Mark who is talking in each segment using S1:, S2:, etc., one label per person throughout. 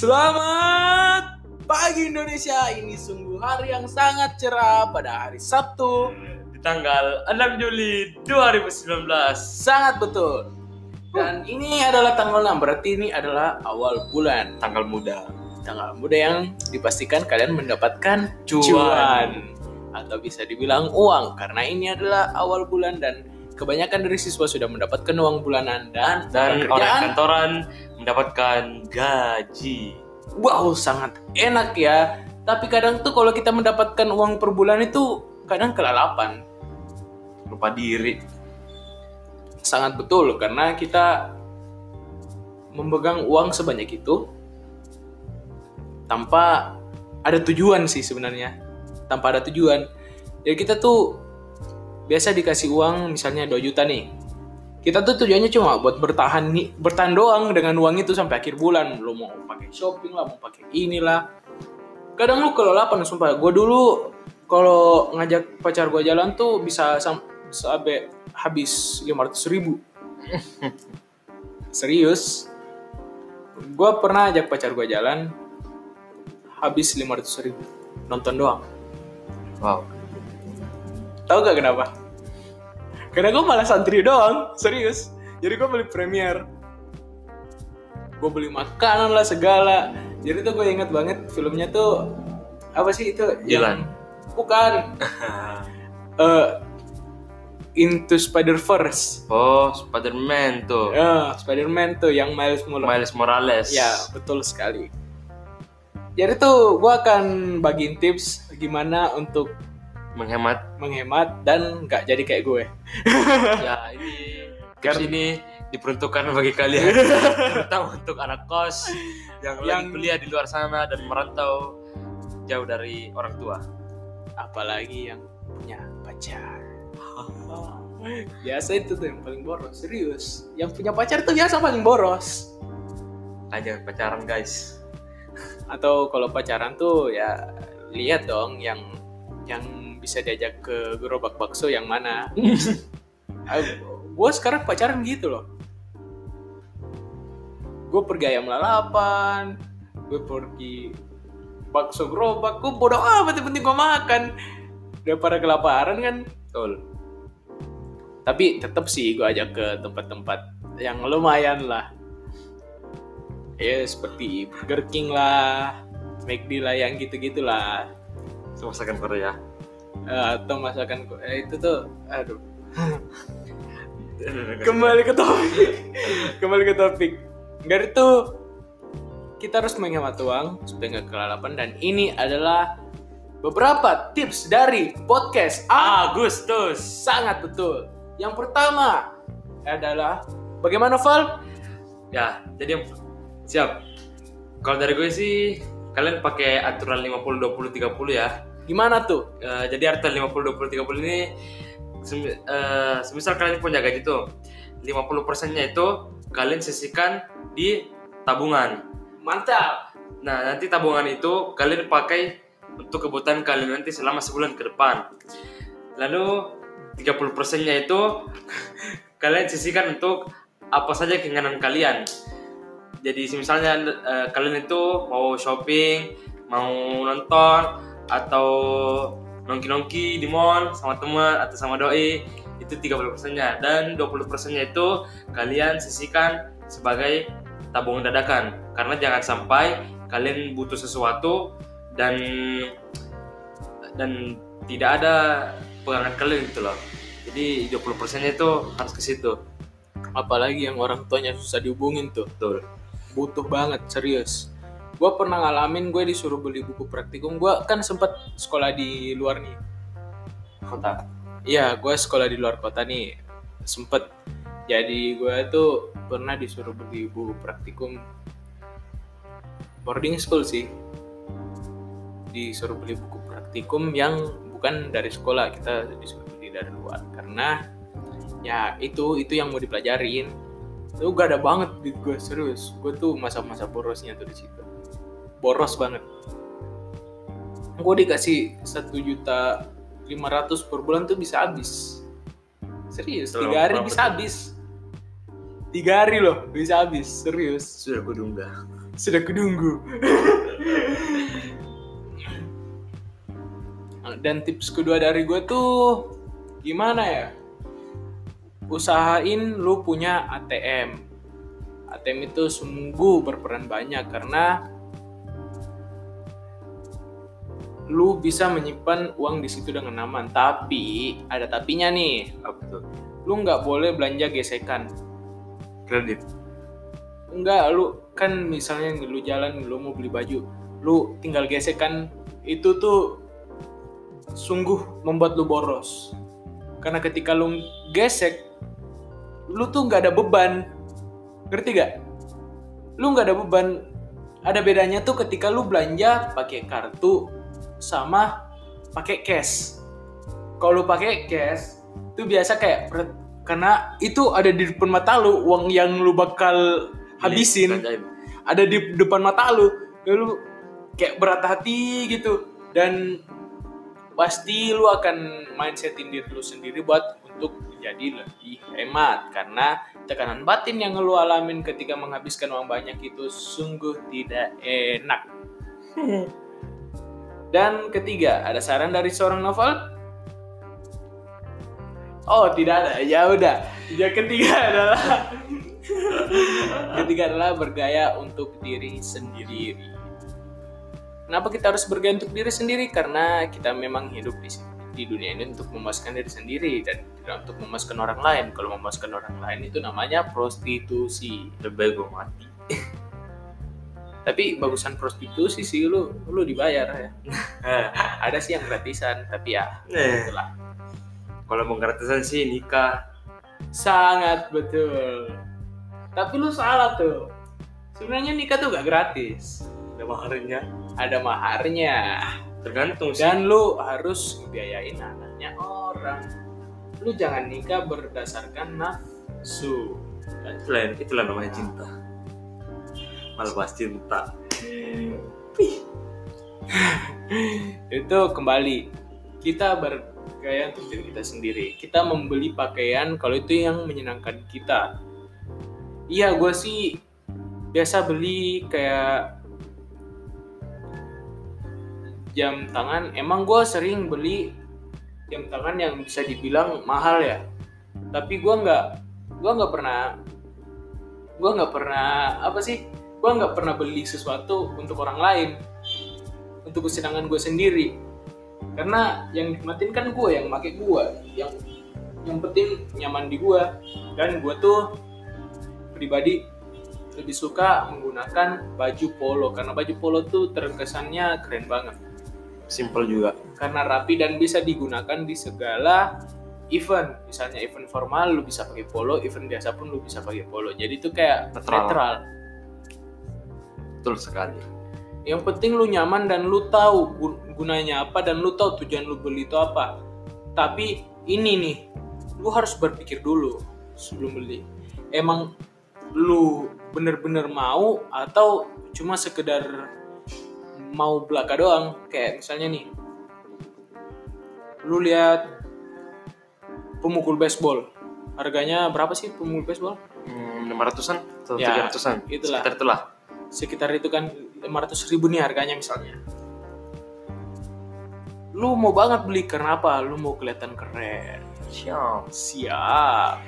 S1: Selamat pagi Indonesia. Ini sungguh hari yang sangat cerah pada hari Sabtu.
S2: di tanggal 6 Juli 2019.
S1: Sangat betul. Dan ini adalah tanggal 6, berarti ini adalah awal bulan.
S2: Tanggal muda.
S1: Tanggal muda yang dipastikan kalian mendapatkan
S2: Cuan.
S1: cuan. Atau bisa dibilang uang. Karena ini adalah awal bulan dan kebanyakan dari siswa sudah mendapatkan uang bulanan. Dan,
S2: Dan
S1: pekerjaan,
S2: orang kantoran mendapatkan gaji.
S1: wow sangat enak ya. Tapi kadang tuh kalau kita mendapatkan uang per bulan itu kadang kelalapan.
S2: Lupa diri.
S1: Sangat betul karena kita memegang uang sebanyak itu tanpa ada tujuan sih sebenarnya. Tanpa ada tujuan. Ya kita tuh biasa dikasih uang misalnya 2 juta nih. Kita tuh tujuannya cuma buat bertahan nih, bertahan doang dengan uang itu sampai akhir bulan. Lo mau pakai shopping lah, mau pakai inilah. Kadang lu kelelapan sumpah. Gue dulu kalau ngajak pacar gue jalan tuh bisa sam- sampai habis 500 ribu. Serius. Gue pernah ajak pacar gue jalan habis 500 ribu. Nonton doang.
S2: Wow.
S1: Tahu gak kenapa? Karena gue malah santri doang, serius. Jadi gue beli premier. Gue beli makanan lah segala. Jadi tuh gue inget banget filmnya tuh apa sih itu?
S2: Dilan.
S1: Bukan. Eh Into Spider-Verse.
S2: Oh, Spider-Man tuh.
S1: Ya, Spider-Man tuh yang Miles Morales.
S2: Miles Morales.
S1: Ya, betul sekali. Jadi tuh gue akan bagiin tips gimana untuk
S2: Menghemat.
S1: menghemat dan nggak jadi kayak gue.
S2: ya, ini tips ini diperuntukkan bagi kalian terutama untuk anak kos yang, lagi
S1: Yang-
S2: kuliah di luar sana dan merantau jauh dari orang tua.
S1: apalagi yang punya pacar biasa itu tuh yang paling boros serius yang punya pacar tuh biasa paling boros
S2: Aja pacaran guys.
S1: atau kalau pacaran tuh ya lihat dong yang yang bisa diajak ke gerobak bakso yang mana? Gue sekarang pacaran gitu loh. Gue pergi ayam lalapan gue pergi bakso gerobak gue bodoh amat yang penting gue makan. Daripada kelaparan kan?
S2: Betul.
S1: tapi tetap sih gue ajak ke tempat-tempat yang lumayan lah. Ya seperti Burger King lah McD lah yang gitu-gitu lah.
S2: Masakan Korea.
S1: Eh, atau masakan eh, itu tuh aduh kembali ke topik kembali ke topik dari itu kita harus menghemat uang supaya nggak kelalapan dan ini adalah beberapa tips dari podcast
S2: Agustus.
S1: sangat betul yang pertama adalah bagaimana Val
S2: Ya, jadi yang- siap. Kalau dari gue sih kalian pakai aturan 50 20 30 ya.
S1: Gimana tuh
S2: Eh, jadi aturan 50 20 30 ini eh, semisal kalian punya gaji tuh 50 persennya itu kalian sisihkan di tabungan.
S1: mantap
S2: Nah, nanti tabungan itu kalian pakai untuk kebutuhan kalian nanti selama sebulan ke depan. Lalu 30 persennya itu kalian sisihkan untuk apa saja keinginan kalian. Jadi misalnya eh, kalian itu mau shopping, mau nonton atau nongki-nongki di mall sama teman atau sama doi itu 30 persennya. Dan 20 persennya itu kalian sisihkan sebagai tabungan dadakan. Karena jangan sampai kalian butuh sesuatu dan dan tidak ada pegangan kalian gitu loh. Jadi 20 persennya itu harus ke situ.
S1: Apalagi yang orang tuanya susah dihubungin tuh.
S2: Betul.
S1: Butuh banget serius gue pernah ngalamin gue disuruh beli buku praktikum. Gue kan sempet sekolah di luar nih.
S2: Kota?
S1: Iya gue sekolah di luar kota nih. Sempet. Jadi gue tuh pernah disuruh beli buku praktikum. Boarding school sih. Disuruh beli buku praktikum yang bukan dari sekolah. Kita disuruh beli dari luar. Karena ya itu itu yang mau dipelajarin. Itu gak ada banget duit gue serius. Gue tuh masa-masa borosnya tuh di situ boros banget. Gue dikasih satu juta lima ratus per bulan tuh bisa habis. Serius tiga hari bisa habis. Tiga hari loh bisa habis serius.
S2: Sudah kudungga.
S1: sudah kudunggu dan tips kedua dari gue tuh gimana ya? Usahain lu punya ATM ATM itu sungguh berperan banyak karena lu bisa menyimpan uang di situ dengan aman tapi ada tapinya nih
S2: Apa tuh?
S1: lu nggak boleh belanja gesekan
S2: Kredit.
S1: Enggak, lu kan misalnya lu jalan, lu mau beli baju, lu tinggal gesekan itu tuh sungguh membuat lu boros. Karena ketika lu gesek, lu tuh nggak ada beban. Ngerti gak? Lu nggak ada beban. Ada bedanya tuh ketika lu belanja pakai kartu sama pakai cash. Kalau lu pakai cash, tuh biasa kayak karena itu ada di depan mata lu uang yang lu bakal habisin ada di depan mata lu. Lalu kayak berat hati gitu. Dan pasti lu akan mindsetin diri lu sendiri buat untuk menjadi lebih hemat. Karena tekanan batin yang lu alamin ketika menghabiskan uang banyak itu sungguh tidak enak dan ketiga ada saran dari seorang novel Oh tidak ada ya udah yang ketiga adalah ketiga adalah bergaya untuk diri sendiri. Kenapa kita harus bergaya untuk diri sendiri? Karena kita memang hidup di, di dunia ini untuk memuaskan diri sendiri dan tidak untuk memuaskan orang lain. Kalau memuaskan orang lain itu namanya prostitusi.
S2: Lebih gue mati.
S1: Tapi bagusan prostitusi sih lu lu dibayar ya. Ada sih yang gratisan, tapi ya
S2: Eh,
S1: itulah.
S2: kalau mau gratisan sih nikah.
S1: Sangat betul. Tapi lu salah tuh. Sebenarnya nikah tuh gak gratis.
S2: Ada maharnya.
S1: Ada maharnya.
S2: Tergantung sih.
S1: Dan lu harus biayain anaknya orang. Lu jangan nikah berdasarkan nafsu.
S2: Itulah, itulah namanya cinta. Bahas cinta.
S1: Itu kembali kita bergaya untuk diri kita sendiri. Kita membeli pakaian kalau itu yang menyenangkan kita. Iya, gue sih biasa beli kayak jam tangan. Emang gue sering beli jam tangan yang bisa dibilang mahal ya. Tapi gue nggak, gue nggak pernah, gue nggak pernah apa sih? Gue nggak pernah beli sesuatu untuk orang lain, untuk kesenangan gue sendiri. Karena yang nikmatin kan gue, yang pakai gue, yang yang penting nyaman di gue. Dan gue tuh pribadi lebih suka menggunakan baju polo karena baju polo tuh terkesannya keren banget
S2: Simple juga.
S1: karena rapi dan bisa digunakan di segala event misalnya event formal lu bisa pakai polo event biasa pun lu bisa pakai polo jadi itu kayak
S2: Netral.
S1: netral
S2: Betul sekali.
S1: yang penting lu nyaman dan lu tahu gun- gunanya apa dan lu tahu tujuan lu beli itu apa tapi ini nih lu harus berpikir dulu sebelum beli emang lu bener-bener mau atau cuma sekedar mau belaka doang kayak misalnya nih lu lihat pemukul baseball harganya berapa sih pemukul baseball
S2: Hmm, 500-an atau
S1: Ya,
S2: 300-an?
S1: itulah.
S2: Sekitar itulah.
S1: Sekitar itu kan 500 ribu nih harganya misalnya. Lu mau banget beli karena apa? Lu mau kelihatan keren.
S2: Siap.
S1: siap.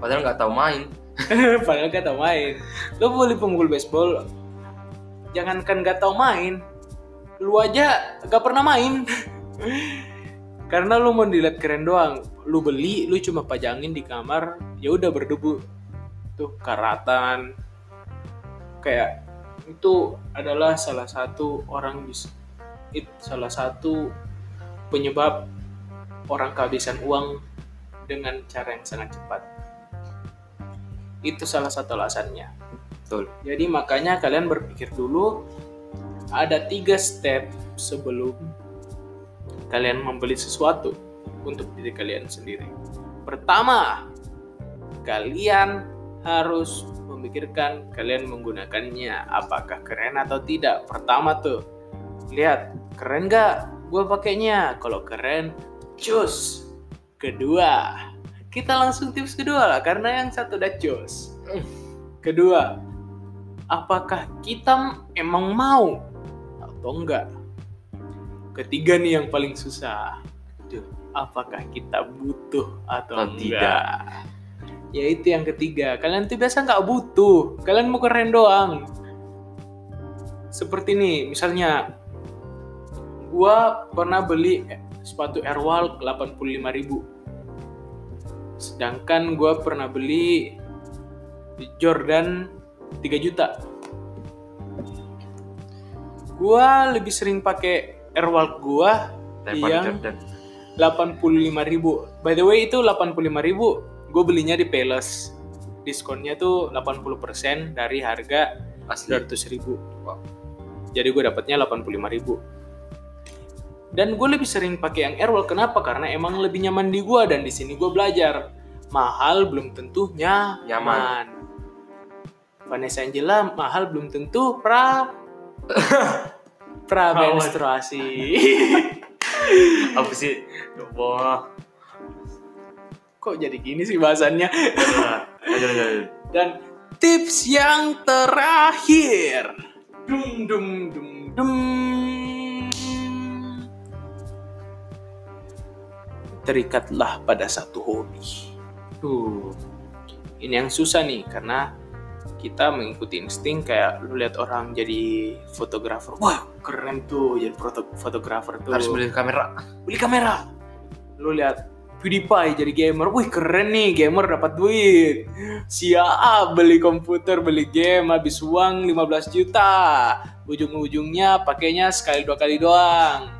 S2: Padahal nggak tahu main.
S1: padahal gak tau main. Lu beli pemukul baseball jangankan gak tau main lu aja gak pernah main. Karena lu mau dilihat keren doang. Lu beli lu cuma pajangin di kamar ya udah berdebu. Tuh karatan. Kayak itu adalah salah satu orang bis it salah satu penyebab orang kehabisan uang dengan cara yang sangat cepat itu salah satu alasannya
S2: Betul.
S1: jadi makanya kalian berpikir dulu ada tiga step sebelum kalian membeli sesuatu untuk diri kalian sendiri. Pertama, kalian harus memikirkan kalian menggunakannya apakah keren atau tidak. Pertama tuh, lihat keren gak gue pakainya. Kalau keren, cus. Kedua, kita langsung tips kedua lah karena yang satu udah cus. Kedua, apakah kita emang mau atau enggak? Ketiga nih yang paling susah. Apakah kita butuh atau
S2: Atau
S1: enggak?
S2: tidak.
S1: Ya itu yang ketiga. Kalian tuh biasa nggak butuh. Kalian mau keren doang. Seperti nih, misalnya gua pernah beli sepatu Airwalk 85.000 Sedangkan gua pernah beli Jordan 3 juta. Gua lebih sering pakai Airwalk gua
S2: Daripada
S1: Yang-
S2: Jordan.
S1: 85.000. By the way itu 85.000 gue belinya di Palace. Diskonnya tuh 80% dari harga
S2: Asli.
S1: 200.000.
S2: Wow.
S1: Jadi gue dapatnya 85.000. Dan gue lebih sering pakai yang Airwalk kenapa? Karena emang lebih nyaman di gue dan di sini gue belajar mahal belum tentu nyaman.
S2: Nyaman.
S1: Vanessa Angela mahal belum tentu pra pra menstruasi.
S2: Apa sih? Wah.
S1: Kok jadi gini sih bahasannya?
S2: Lanjut.
S1: Dan tips yang terakhir. Dum dum dum dum. Terikatlah pada satu hobi. Tuh. Ini yang susah nih karena kita mengikuti insting kayak lu lihat orang jadi fotografer. Wah, keren tuh jadi foto fotografer tuh.
S2: Harus beli kamera.
S1: beli kamera. Lu lihat PewDiePie jadi gamer, wih keren nih gamer dapat duit. Siap beli komputer, beli game, habis uang 15 juta. Ujung-ujungnya pakainya sekali dua kali doang.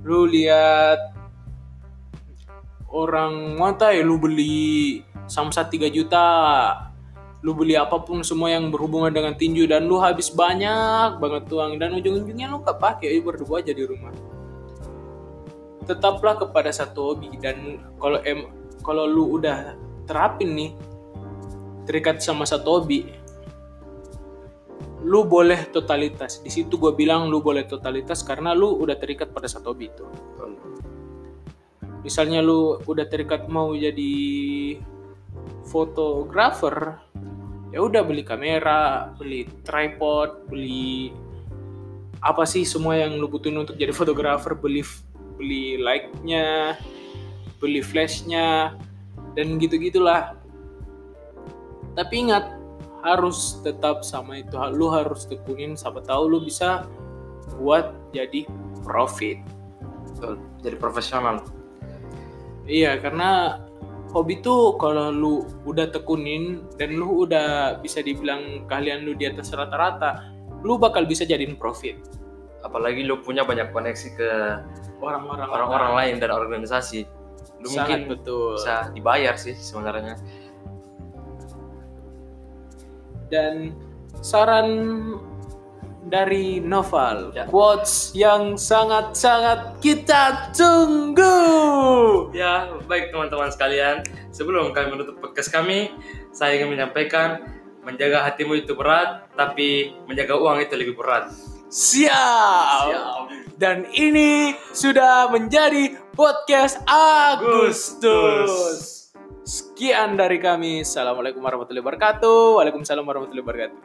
S1: Lu lihat orang ya lu beli samsat 3 juta. Lu beli apa pun semua yang berhubungan dengan tinju dan lu habis banyak banget uang dan ujung-ujungnya lu gak pakai berdua aja di rumah tetaplah kepada satu hobi. Dan kalau em kalau lu udah terapin nih terikat sama satu hobi lu boleh totalitas. Di situ gue bilang lu boleh totalitas karena lu udah terikat pada satu hobi itu. Misalnya lu udah terikat mau jadi fotografer ya udah beli kamera beli tripod beli apa sih semua yang lu butuhin untuk jadi fotografer beli beli light-nya beli flash-nya dan gitu gitulah tapi ingat harus tetap sama itu lu harus tekunin siapa tahu lu bisa buat jadi profit
S2: Betul. Jadi profesional.
S1: Iya, karena hobi tuh kalau lu udah tekunin dan lu udah bisa dibilang kalian lu di atas rata-rata, lu bakal bisa jadiin profit.
S2: Apalagi lu punya banyak koneksi ke
S1: Orang-orang
S2: orang-orang lain dan organisasi. Lu
S1: sangat
S2: mungkin
S1: betul.
S2: bisa dibayar sih sebenarnya.
S1: Dan saran dari Noval,
S2: Ya.
S1: quotes yang sangat-sangat kita tunggu.
S2: Ya, baik teman-teman sekalian. Sebelum kami menutup podcast kami, saya ingin menyampaikan menjaga hatimu itu berat, tapi menjaga uang itu lebih berat.
S1: Siap. Dan ini sudah menjadi podcast Agustus. Sekian dari kami. Assalamualaikum warahmatullahi wabarakatuh. Waalaikumsalam warahmatullahi wabarakatuh.